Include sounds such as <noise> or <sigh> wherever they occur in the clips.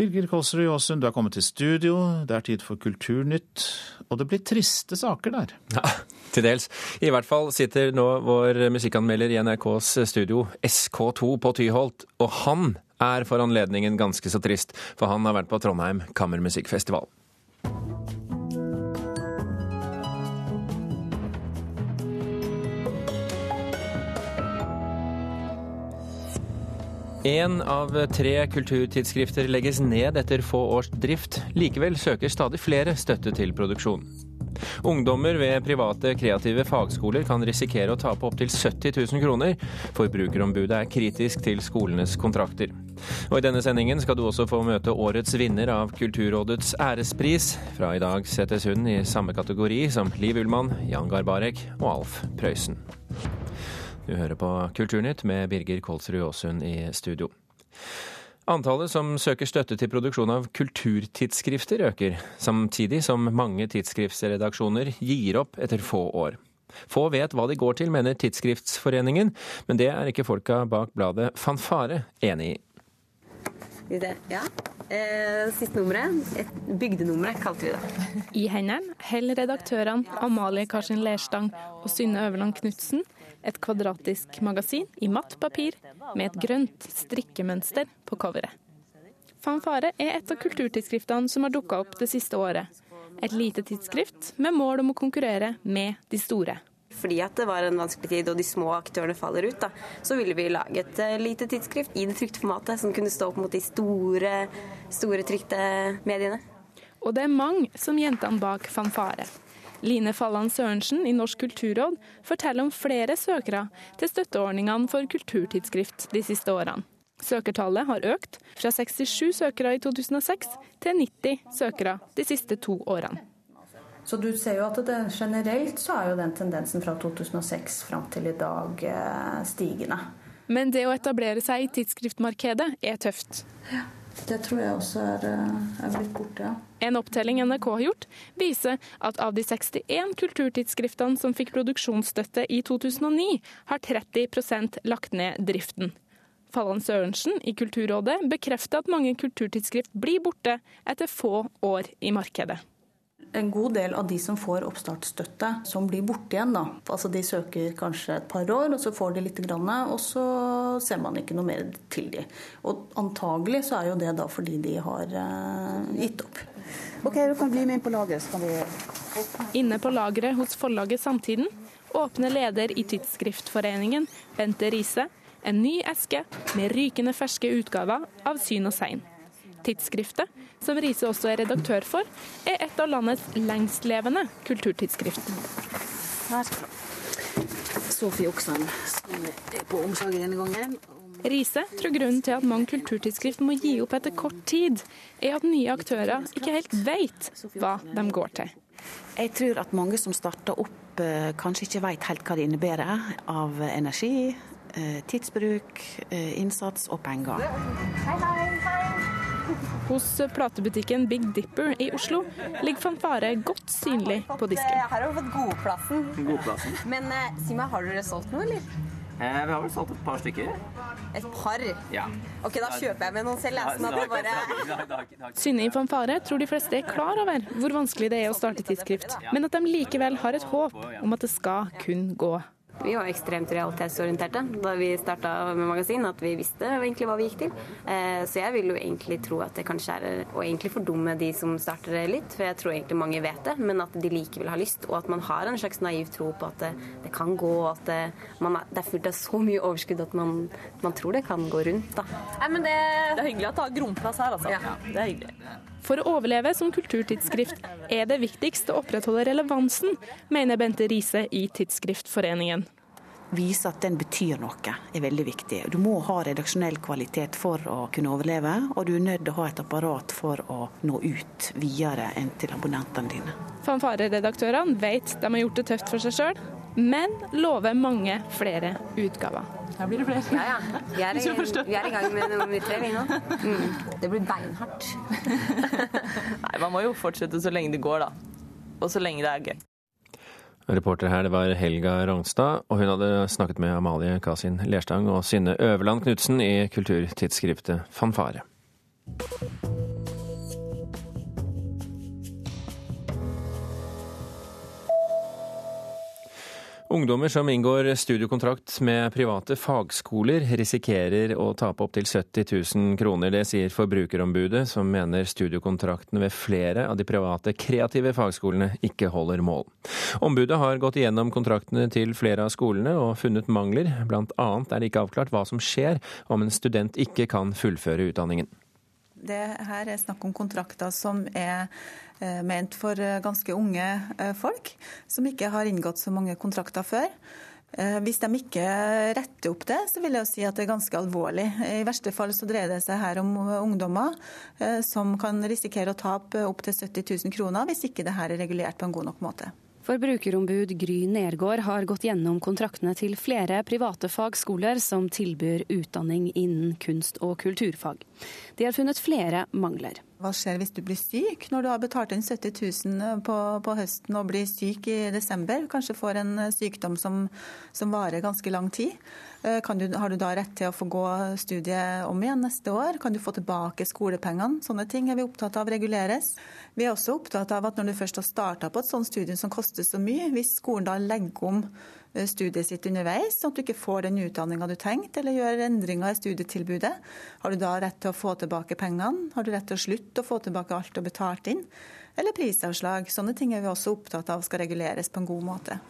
Birger Kåsrud Jåsund, du er kommet til studio. Det er tid for Kulturnytt, og det blir triste saker der. <laughs> Ja, til dels. I hvert fall sitter nå vår musikkanmelder i NRKs studio, SK2 på Tyholt, og han er for anledningen ganske så trist, for han har vært på Trondheim kammermusikkfestival. Én av tre kulturtidsskrifter legges ned etter få års drift. Likevel søker stadig flere støtte til produksjon. Ungdommer ved private kreative fagskoler kan risikere å tape opptil 70 000 kroner. Forbrukerombudet er kritisk til skolenes kontrakter. Og I denne sendingen skal du også få møte årets vinner av Kulturrådets ærespris. Fra i dag settes hun i samme kategori som Liv Ullmann, Jan Garbarek og Alf Prøysen. Du hører på Kulturnytt med Birger Kolsrud Aasund i studio. Antallet som søker støtte til produksjon av kulturtidsskrifter øker, samtidig som mange tidsskriftsredaksjoner gir opp etter få år. Få vet hva de går til, mener Tidsskriftsforeningen, men det er ikke folka bak bladet Fanfare enig i. Ja. Eh, siste nummeret, bygdenummeret, kalte vi det. I hendene holder redaktørene Amalie Karsin Lerstang og Synne Øverland Knutsen et kvadratisk magasin i matt papir med et grønt strikkemønster på coveret. Fanfare er et av kulturtidsskriftene som har dukka opp det siste året. Et lite tidsskrift med mål om å konkurrere med de store. Fordi at det var en vanskelig tid og de små aktørene faller ut, da, så ville vi lage et eh, lite tidsskrift i det trykte formatet som kunne stå opp mot de store, store trykte mediene. Og det er mange som jentene bak Fanfare. Line Falland Sørensen i Norsk kulturråd forteller om flere søkere til støtteordningene for kulturtidsskrift de siste årene. Søkertallet har økt fra 67 søkere i 2006 til 90 søkere de siste to årene. Så du ser jo at det, Generelt så er jo den tendensen fra 2006 fram til i dag eh, stigende. Men det å etablere seg i tidsskriftmarkedet er tøft. Ja. Det tror jeg også er, eh, er blitt borte, ja. En opptelling NRK har gjort, viser at av de 61 kulturtidsskriftene som fikk produksjonsstøtte i 2009, har 30% lagt ned driften. Fallan Sørensen i Kulturrådet bekrefter at mange kulturtidsskrift blir borte etter få år i markedet en god del av de som får oppstartsstøtte, som blir borte igjen. da. Altså De søker kanskje et par år, og så får de litt, grann, og så ser man ikke noe mer til de. Og antagelig så er jo det da fordi de har eh, gitt opp. Ok, du kan bli med inn på lageret, så kan vi Inne på lageret hos forlaget Samtiden åpner leder i Tidsskriftforeningen, Bente Riise, en ny eske med rykende ferske utgaver av Syn og Sein. Tidsskriftet, som Riise også er redaktør for, er et av landets lengstlevende kulturtidsskrift. Her. Sofie Oksan, som er på omslaget denne gangen. Riise tror grunnen til at mange kulturtidsskrift må gi opp etter kort tid, er at nye aktører ikke helt vet hva de går til. Jeg tror at mange som starter opp, eh, kanskje ikke vet helt hva det innebærer av energi, eh, tidsbruk, eh, innsats og penger. Hei, hei, hei. Hos platebutikken Big Dipper i Oslo ligger fanfare godt synlig på disken. Her har vi fått godplassen. godplassen. Men eh, si meg, har dere solgt noe, eller? Eh, vi har vel solgt et par stykker. Et par? Ja. Ok, da kjøper jeg med noen selv. Ja, sånn bare... Synne i Fanfare tror de fleste er klar over hvor vanskelig det er å starte tidsskrift, men at de likevel har et håp om at det skal kun gå. Vi var ekstremt realitetsorienterte da vi starta med magasin, at vi visste egentlig hva vi gikk til. Eh, så jeg vil jo egentlig tro at det kanskje er å egentlig fordumme de som starter det litt, for jeg tror egentlig mange vet det, men at de likevel har lyst, og at man har en slags naiv tro på at det, det kan gå, og at det, man, det er fullt av så mye overskudd at man, man, tror det kan gå rundt, da. Nei, men det, det er hyggelig at det har oss her, altså. Ja. det er hyggelig. For å overleve som kulturtidsskrift er det viktigst å opprettholde relevansen, mener Bente Riise i Tidsskriftforeningen vise at den betyr noe, er veldig viktig. Du må ha redaksjonell kvalitet for å kunne overleve, og du er nødt til å ha et apparat for å nå ut videre enn til abonnentene dine. Fanfareredaktørene vet de har gjort det tøft for seg sjøl, men lover mange flere utgaver. Her blir det flere. Ja, ja. Vi er, i, vi er i gang med nummer tre, vi nå. Mm. Det blir beinhardt. <laughs> Nei, man må jo fortsette så lenge det går, da. Og så lenge det er gøy. Reporter her det var Helga Rognstad, og hun hadde snakket med Amalie Kasin Lerstang og Synne Øverland Knutsen i kulturtidsskriftet Fanfare. Ungdommer som inngår studiekontrakt med private fagskoler, risikerer å tape opptil 70 000 kroner. Det sier Forbrukerombudet, som mener studiekontraktene ved flere av de private kreative fagskolene ikke holder mål. Ombudet har gått igjennom kontraktene til flere av skolene og funnet mangler. Blant annet er det ikke avklart hva som skjer om en student ikke kan fullføre utdanningen. Det her er snakk om kontrakter som er eh, ment for eh, ganske unge eh, folk, som ikke har inngått så mange kontrakter før. Hvis de ikke retter opp det, så vil jeg si at det er ganske alvorlig. I verste fall så dreier det seg her om ungdommer som kan risikere å tape opptil 70 000 kroner hvis ikke det her er regulert på en god nok måte. Forbrukerombud Gry Nergård har gått gjennom kontraktene til flere private fagskoler som tilbyr utdanning innen kunst- og kulturfag. De har funnet flere mangler. Hva skjer hvis du blir syk når du har betalt inn 70 000 på, på høsten og blir syk i desember? Kanskje får en sykdom som, som varer ganske lang tid. Eh, du, har du da rett til å få gå studiet om igjen neste år? Kan du få tilbake skolepengene? Sånne ting er vi opptatt av reguleres. Vi er også opptatt av at når du først har starta på et sånt studium som koster så mye, hvis skolen da legger om Eh, studiet sitt underveis, sånn at du ikke får den utdanninga du trengte, eller gjør endringer i studietilbudet. Har du da rett til å få tilbake pengene? Har du rett til å slutte å få tilbake alt du har betalt inn? Eller prisavslag. Sånne ting er vi også opptatt av skal reguleres på en god måte.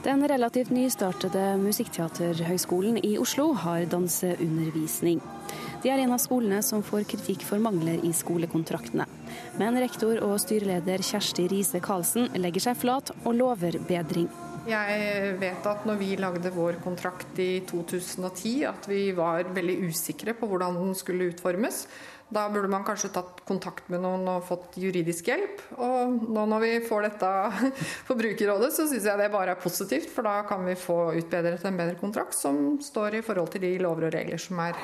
Den relativt nystartede Musikkteaterhøgskolen i Oslo har danseundervisning. De er en av skolene som får kritikk for mangler i skolekontraktene. Men rektor og styreleder Kjersti Riise Karlsen legger seg flat og lover bedring. Jeg vet at når vi lagde vår kontrakt i 2010, at vi var veldig usikre på hvordan den skulle utformes. Da burde man kanskje tatt kontakt med noen og fått juridisk hjelp. Og nå når vi får dette <laughs> Forbrukerrådet, så syns jeg det bare er positivt. For da kan vi få utbedret en bedre kontrakt som står i forhold til de lover og regler som er.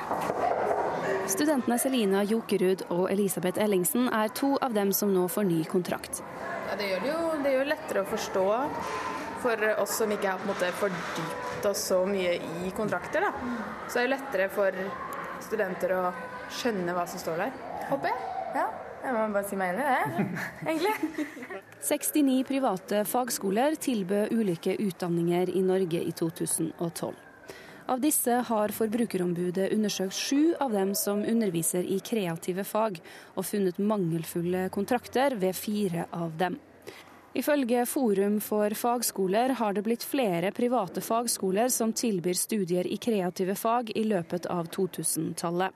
Studentene Selina Jokerud og Elisabeth Ellingsen er to av dem som nå får ny kontrakt. Ja, det gjør det jo det gjør lettere å forstå for oss som ikke har på en måte fordypt oss så mye i kontrakter. Da. Så er det lettere for studenter å skjønne hva som står der, håper jeg. Ja. Jeg må bare si meg enig i det, <laughs> egentlig. 69 private fagskoler tilbød ulike utdanninger i Norge i 2012. Av disse har Forbrukerombudet undersøkt sju av dem som underviser i kreative fag, og funnet mangelfulle kontrakter ved fire av dem. Ifølge Forum for fagskoler har det blitt flere private fagskoler som tilbyr studier i kreative fag i løpet av 2000-tallet.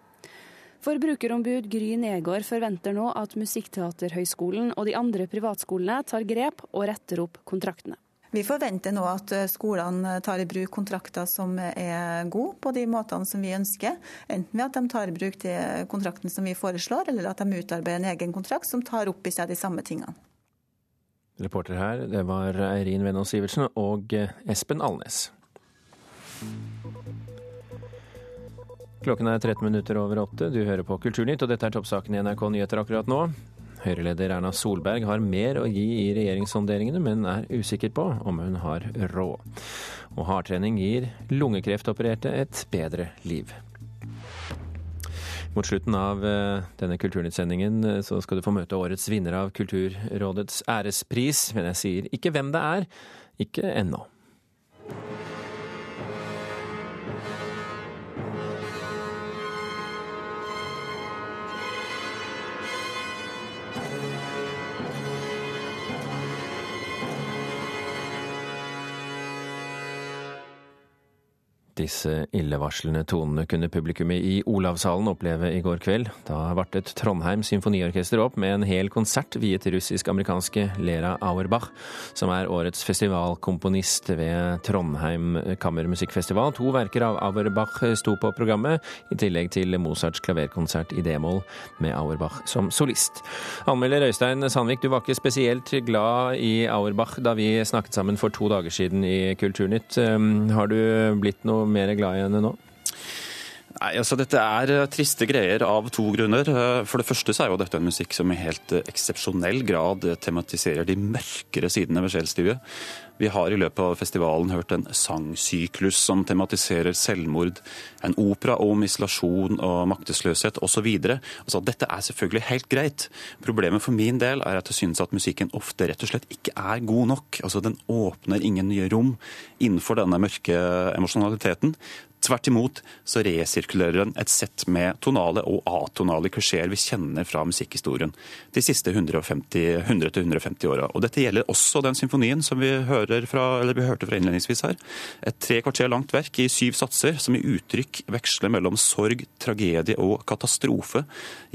Forbrukerombud Gry Negård forventer nå at Musikkteaterhøgskolen og de andre privatskolene tar grep og retter opp kontraktene. Vi forventer nå at skolene tar i bruk kontrakter som er gode på de måtene som vi ønsker. Enten ved at de tar i bruk de kontraktene som vi foreslår, eller at de utarbeider en egen kontrakt som tar opp i seg de samme tingene. Reporter her, det var Eirin Venås Sivertsen og Espen Alnes. Klokken er 13 minutter over åtte. Du hører på Kulturnytt, og dette er toppsaken i NRK Nyheter akkurat nå. Høyre-leder Erna Solberg har mer å gi i regjeringssonderingene, men er usikker på om hun har råd. Og hardtrening gir lungekreftopererte et bedre liv. Mot slutten av eh, denne Kulturnytt-sendingen eh, så skal du få møte årets vinner av Kulturrådets ærespris, men jeg sier ikke hvem det er. Ikke ennå. Disse illevarslende tonene kunne publikummet i Olavshallen oppleve i går kveld. Da vartet Trondheim Symfoniorkester opp med en hel konsert viet russisk-amerikanske Lera Auerbach, som er årets festivalkomponist ved Trondheim kammermusikkfestival. To verker av Auerbach sto på programmet, i tillegg til Mozarts klaverkonsert i d-moll med Auerbach som solist. Anmelder Øystein Sandvik, du var ikke spesielt glad i Auerbach da vi snakket sammen for to dager siden i Kulturnytt. Har du blitt noe mer glad i henne nå? Nei, altså Dette er eh, triste greier av to grunner. Eh, for det første så er jo dette en musikk som i helt eh, eksepsjonell grad tematiserer de mørkere sidene ved sjelslivet. Vi har i løpet av festivalen hørt en sangsyklus som tematiserer selvmord, en opera om isolasjon og maktesløshet osv. Altså, dette er selvfølgelig helt greit. Problemet for min del er at jeg synes at musikken ofte rett og slett ikke er god nok. Altså, Den åpner ingen nye rom innenfor denne mørke emosjonaliteten. Tvert imot så resirkulerer den et sett med tonale og atonale klisjeer vi kjenner fra musikkhistorien de siste 100-150 åra. Og dette gjelder også den symfonien som vi, fra, vi, hørte fra innledningsvis her. Et tre kvarter langt verk i syv satser som i uttrykk veksler mellom sorg, tragedie og katastrofe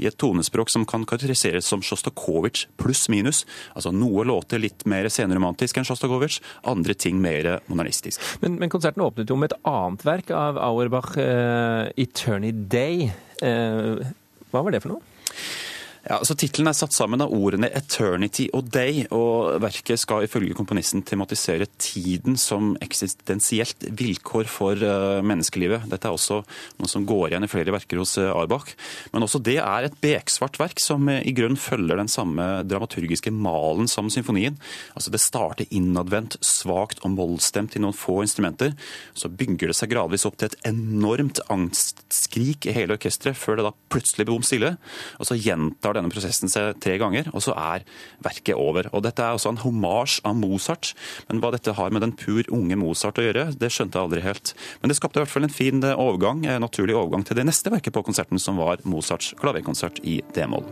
i et tonespråk som kan karakteriseres som Sjostakovitsj pluss minus. Altså noe låter litt mer senromantisk enn Sjostakovitsj, andre ting mer modernistisk. Men, men konserten åpnet jo med et annet verk av Auerbach, uh, 'Eternity Day'. Uh, hva var det for noe? Ja, så Tittelen er satt sammen av ordene 'eternity' og 'day', og verket skal ifølge komponisten tematisere tiden som eksistensielt vilkår for uh, menneskelivet. Dette er også noe som går igjen i flere verker hos uh, Arbach. Men også det er et beksvart verk som uh, i grunn følger den samme dramaturgiske malen som symfonien. Altså Det starter innadvendt, svakt og mollstemt i noen få instrumenter. Så bygger det seg gradvis opp til et enormt angstskrik i hele orkesteret, før det da plutselig blir bom stille. Og så gjentar denne prosessen seg tre ganger, og så er verket over. Og Dette er også en homasj av Mozart, men hva dette har med den pur unge Mozart å gjøre, det skjønte jeg aldri helt. Men det skapte i hvert fall en fin overgang, en naturlig overgang til det neste verket på konserten, som var Mozarts klaverkonsert i d-moll.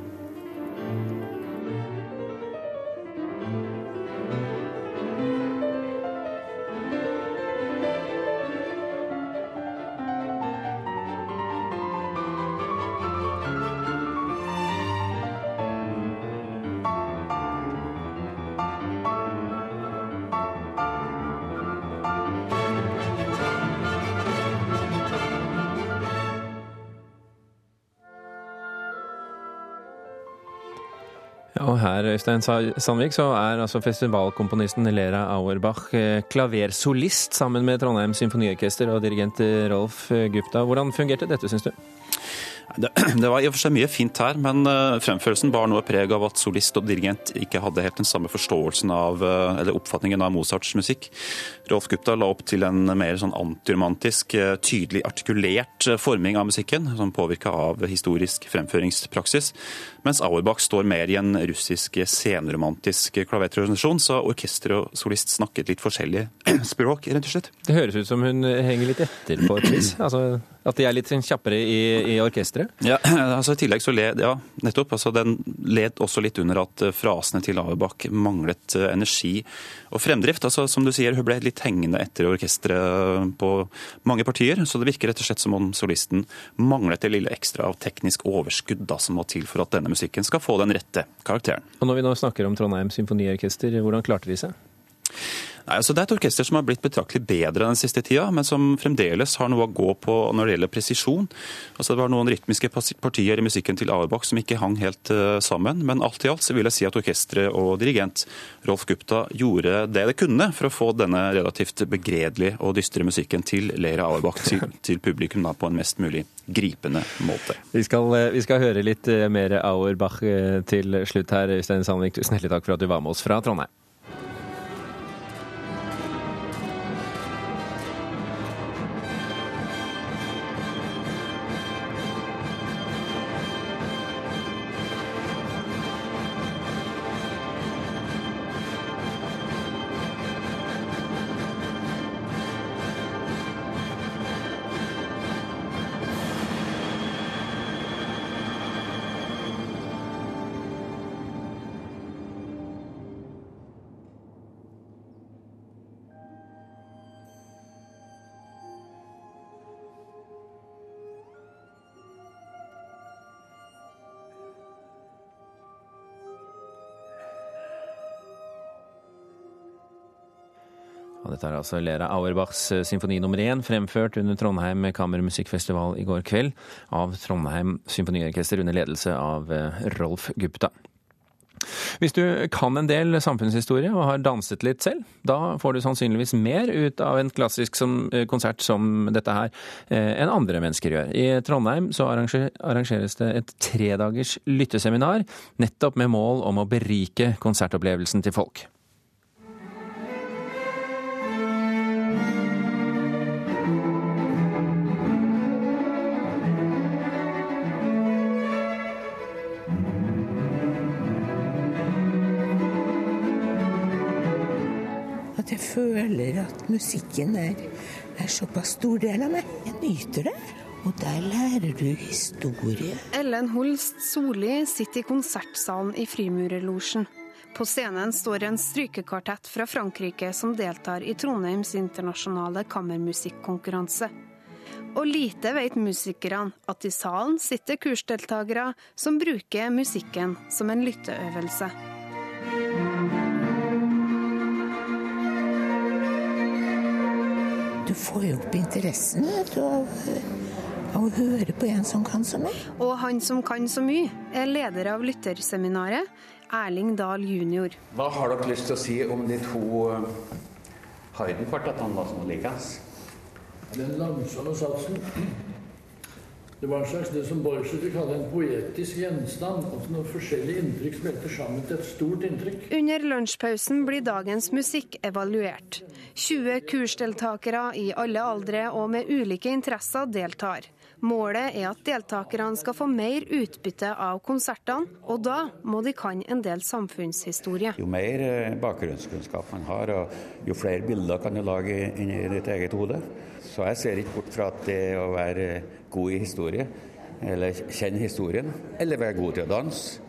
Øystein Sandvik, så er altså festivalkomponisten Lera Auerbach eh, klaversolist sammen med Trondheim Symfoniorkester og dirigent Rolf Gupta. Hvordan fungerte dette, syns du? Det, <clears throat> det, var i og for seg mye fint her, men uh, fremførelsen bar noe preg av at solist og dirigent ikke hadde helt den samme forståelsen av, uh, eller oppfatningen av Mozarts musikk. Rolf Gupta la opp til en mer sånn antiromantisk, uh, tydelig artikulert forming av musikken, som påvirka av historisk fremføringspraksis, mens Auerbach står mer i en russisk senromantisk klavertradisjon, så orkester og solist snakket litt forskjellige <clears throat> språk, rett og slett. Det høres ut som hun henger litt etter på et vis. <clears throat> altså at de er litt kjappere i, i orkesteret? Ja, <clears throat> altså i tillegg så led, ja, nettopp. Altså den led også litt under at eh, frasene til Auerbach manglet eh, energi og fremdrift. Altså Som du sier, hun ble litt hengende etter orkesteret på mange partier. Så det virker rett og slett som om solisten manglet det lille ekstra av teknisk overskudd da, som må til for at denne musikken skal få den rette karakteren. Og når vi nå snakker om Trondheim Symfoniorkester, hvordan klarte de seg? Nei, altså Det er et orkester som har blitt betraktelig bedre den siste tida, men som fremdeles har noe å gå på når det gjelder presisjon. Altså Det var noen rytmiske partier i musikken til Auerbach som ikke hang helt uh, sammen. Men alt i alt så vil jeg si at orkesteret og dirigent Rolf Gupta gjorde det det kunne for å få denne relativt begredelige og dystre musikken til Leira Auerbach til, <laughs> til publikum da, på en mest mulig gripende måte. Vi skal, eh, vi skal høre litt eh, mer Auerbach til slutt her. Øystein Sandvik, tusen hjertelig takk for at du var med oss fra Trondheim. Og dette er altså Lera Auerbachs eh, symfoni nummer én, fremført under Trondheim kammermusikkfestival i går kveld av Trondheim Symfoniorkester under ledelse av eh, Rolf Gupta. Hvis du kan en del samfunnshistorie og har danset litt selv, da får du sannsynligvis mer ut av en klassisk som, eh, konsert som dette her enn andre mennesker gjør. I Trondheim så arrangeres det et tredagers lytteseminar nettopp med mål om å berike konsertopplevelsen til folk. Føler at musikken er, er såpass stor del av meg. Jeg nyter det. Og der lærer du historie. Ellen Holst Solli sitter i konsertsalen i Frimurerlosjen. På scenen står en strykekvartett fra Frankrike som deltar i Trondheims internasjonale kammermusikkonkurranse. Og lite vet musikerne at i salen sitter kursdeltakere som bruker musikken som en lytteøvelse. Får jo opp interessen du, av, av, å høre på en som kan så mye. Og han som kan så mye, er leder av lytterseminaret, Erling Dahl jr. Hva har dere lyst til å si om de to uh, Hayden-kvartettene som ligger? Den langsomme satsen det var en slags det som Borchert kaller en poetisk gjenstand. altså noen forskjellige inntrykk smelter sammen til et stort inntrykk. Under lunsjpausen blir dagens musikk evaluert. 20 kursdeltakere i alle aldre og med ulike interesser deltar. Målet er at deltakerne skal få mer utbytte av konsertene, og da må de kan en del samfunnshistorie. Jo mer eh, bakgrunnskunnskap man har, og jo flere bilder kan du lage inni ditt eget hode. Så jeg ser ikke bort fra at det å være god i historie, eller kjenne historien, eller være god til å danse,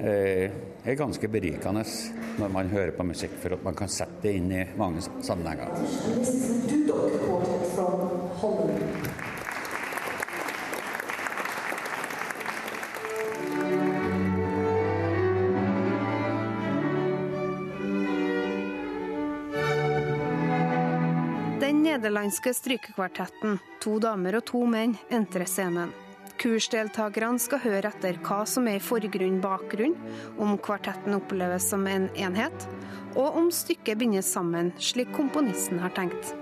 eh, er ganske berikende når man hører på musikk, for at man kan sette det inn i mange sammenhenger. Nederlandske strykekvartetten, to damer og to menn, entrer scenen. Kursdeltakerne skal høre etter hva som er i forgrunn bakgrunn, om kvartetten oppleves som en enhet, og om stykket bindes sammen slik komponisten har tenkt.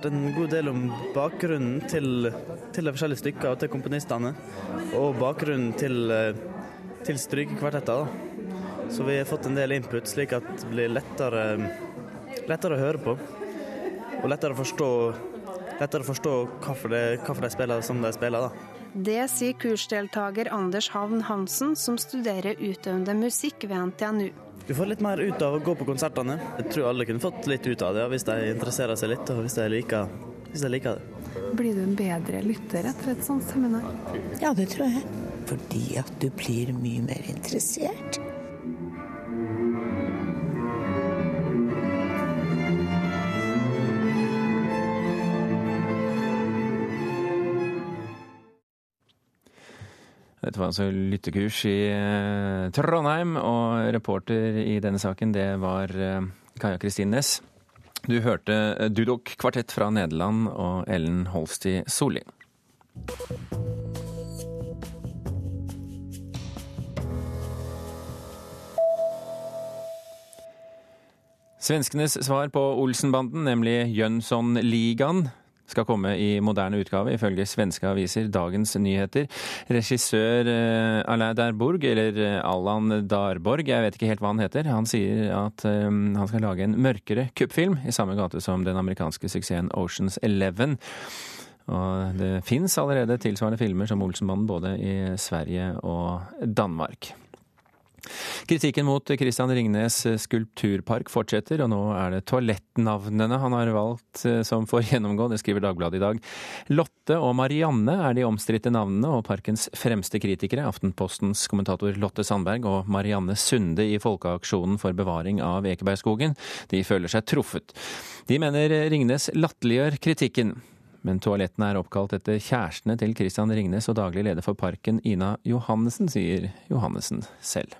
Lært en god del om bakgrunnen til, til de forskjellige stykkene og til komponistene. Og bakgrunnen til, eh, til strykekvartetter. Så vi har fått en del input, slik at det blir lettere, lettere å høre på. Og lettere å forstå, lettere å forstå hvorfor, de, hvorfor de spiller som de spiller. da. Det sier kursdeltaker Anders Havn Hansen, som studerer utøvende musikk ved NTNU. Du får litt mer ut av å gå på konsertene. Jeg tror alle kunne fått litt ut av det hvis de interesserer seg litt, og hvis de liker, hvis de liker det. Blir du en bedre lytter etter et sånt seminar? Ja, det tror jeg. Fordi at du blir mye mer interessert. Dette var altså lyttekurs i eh, Trondheim, og reporter i denne saken det var eh, Kaja Kristin Næss. Du hørte eh, Dudok kvartett fra Nederland og Ellen Holsti Solli. Svenskenes svar på Olsenbanden, nemlig Jönssonligaen, skal komme i moderne utgave, ifølge svenske aviser Dagens Nyheter. Regissør eh, Alain Darborg, eller eh, Allan Darborg, jeg vet ikke helt hva han heter, han sier at eh, han skal lage en mørkere kuppfilm i samme gate som den amerikanske suksessen Oceans Eleven. Og det fins allerede tilsvarende filmer som Olsenbanden både i Sverige og Danmark. Kritikken mot Christian Ringnes skulpturpark fortsetter, og nå er det toalettnavnene han har valgt som får <laughs> gjennomgå, det skriver Dagbladet i dag. Lotte og Marianne er de omstridte navnene, og parkens fremste kritikere, Aftenpostens kommentator Lotte Sandberg og Marianne Sunde i Folkeaksjonen for bevaring av Ekebergskogen, de føler seg truffet. De mener Ringnes latterliggjør kritikken. Men toalettene er oppkalt etter kjærestene til Christian Ringnes og daglig leder for parken Ina Johannessen, sier Johannessen selv.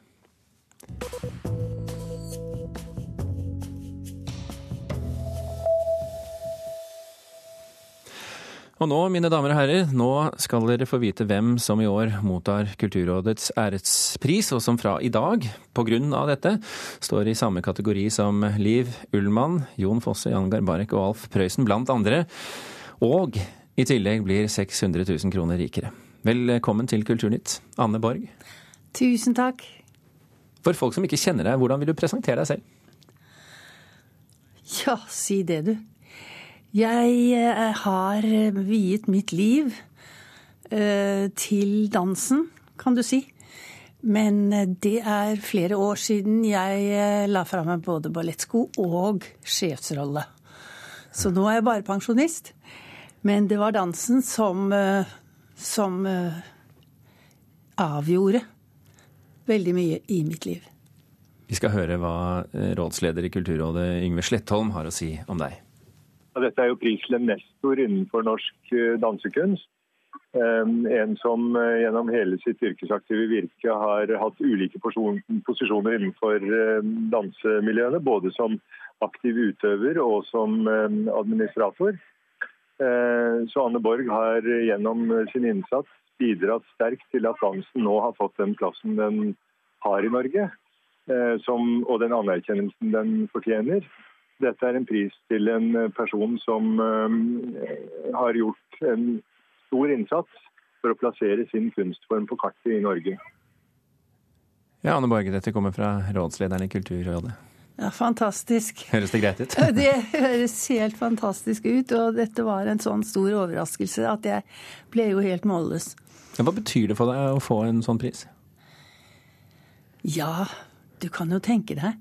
Og nå, mine damer og herrer, nå skal dere få vite hvem som i år mottar Kulturrådets ærespris, og som fra i dag, på grunn av dette, står i samme kategori som Liv Ullmann, Jon Fosse, Jan Garbarek og Alf Prøysen, blant andre. Og i tillegg blir 600 000 kroner rikere. Velkommen til Kulturnytt, Anne Borg. Tusen takk. For folk som ikke kjenner deg, hvordan vil du presentere deg selv? Ja, si det, du. Jeg eh, har viet mitt liv eh, til dansen, kan du si. Men eh, det er flere år siden jeg la fra meg både ballettsko og sjefsrolle. Så nå er jeg bare pensjonist. Men det var dansen som, som avgjorde veldig mye i mitt liv. Vi skal høre hva rådsleder i Kulturrådet Yngve Slettholm har å si om deg. Dette er jo Prislen Nestor innenfor norsk eh, dansekunst. Ehm, en som eh, gjennom hele sitt yrkesaktive virke har hatt ulike posisjoner innenfor eh, dansemiljøene. Både som aktiv utøver og som administrator. Så Anne Borg har gjennom sin innsats bidratt sterkt til at dansen nå har fått den plassen den har i Norge. og den anerkjennelsen den fortjener. Dette er en pris til en eh, person som eh, har gjort en stor innsats for å plassere sin kunstform på kartet i Norge. Ja, Anne Borge, dette kommer fra rådslederen i Kulturrådet. Ja, Fantastisk. Høres det greit ut? <laughs> det høres helt fantastisk ut. Og dette var en sånn stor overraskelse at jeg ble jo helt målløs. Hva betyr det for deg å få en sånn pris? Ja, du kan jo tenke deg.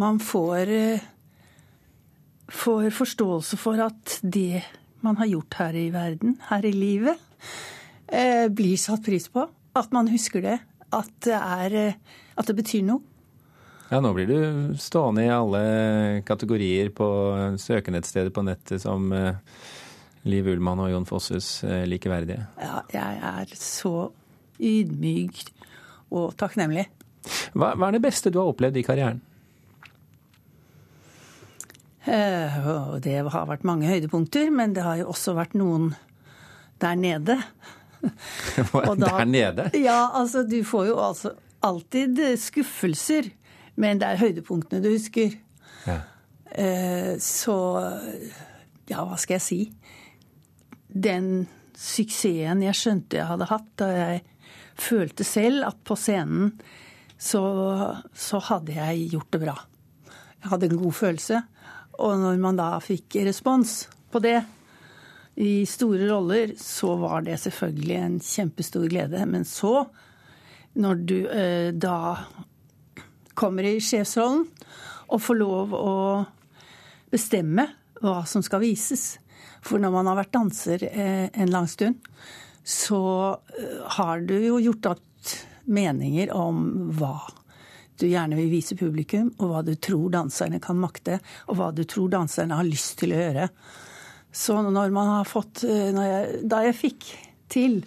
Man får eh, får forståelse for at det man har gjort her i verden, her i livet, eh, blir satt pris på. At man husker det. At det, er, eh, at det betyr noe. Ja, nå blir du stående i alle kategorier på søkenettstedet på nettet som Liv Ullmann og Jon Fosses likeverdige. Ja, jeg er så ydmyk og takknemlig. Hva, hva er det beste du har opplevd i karrieren? Eh, og det har vært mange høydepunkter, men det har jo også vært noen der nede. <laughs> da, der nede? Ja, altså du får jo altså alltid skuffelser, men det er høydepunktene du husker. Ja. Eh, så ja, hva skal jeg si? Den suksessen jeg skjønte jeg hadde hatt da jeg følte selv at på scenen så, så hadde jeg gjort det bra. Jeg hadde en god følelse. Og når man da fikk respons på det i store roller, så var det selvfølgelig en kjempestor glede. Men så, når du eh, da kommer i sjefsrollen og får lov å bestemme hva som skal vises For når man har vært danser eh, en lang stund, så eh, har du jo gjort opp meninger om hva du gjerne vil vise publikum, og hva du tror danserne kan makte, og hva du tror danserne har lyst til å gjøre. Så når man har fått eh, jeg, Da jeg fikk til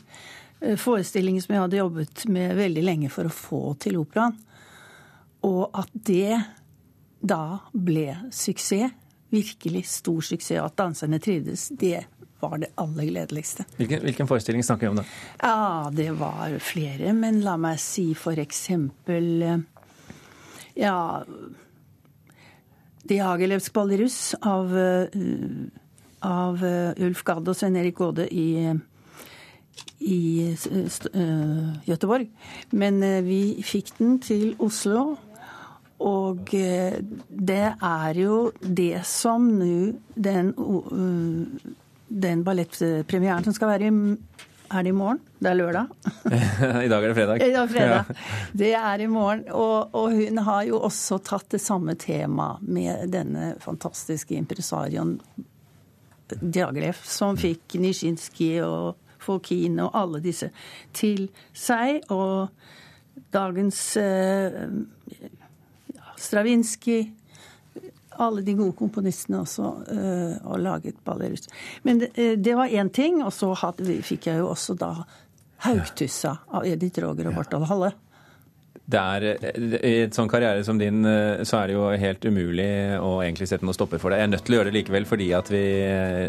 forestillingen som jeg hadde jobbet med veldig lenge for å få til operaen, og at det da ble suksess, virkelig stor suksess, og at danserne trivdes, det var det aller gledeligste. Hvilken, hvilken, forestilling snakker vi om da? Ja, Det var flere. Men la meg si for eksempel Ja De Hagelevs Ballerus av, eh, av eh, Ulf Gadd og Svein Erik Gaade i, i Göteborg. Men vi fikk den til Oslo. Og det er jo det som nå den, den ballettpremieren som skal være i er det i morgen? Det er lørdag. <laughs> I dag er det fredag. I dag er fredag. Det er i morgen. Og, og, hun har jo også tatt det samme temaet med denne fantastiske impresarioen Diaglef, som fikk Nisjinskij og Fokin og alle disse til seg. Og dagens eh, Stravinskij alle de gode komponistene også uh, og laget ballerus. Men det, eh, var én ting, og så fikk jeg jo også da Haugtussa av Edith Roger og Barthold Halle. det er, I et sånn karriere som din, så er det jo helt umulig å egentlig sette noen stopper for det. Jeg er nødt til å gjøre det likevel fordi at vi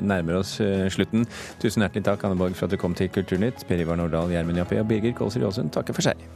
nærmer oss slutten. Tusen hjertelig takk, Anne Borg, for at du kom til Kulturnytt. Per Ivar Nordahl, Gjermund Jappé og Birger Kålsrud Jåsund takker for seg.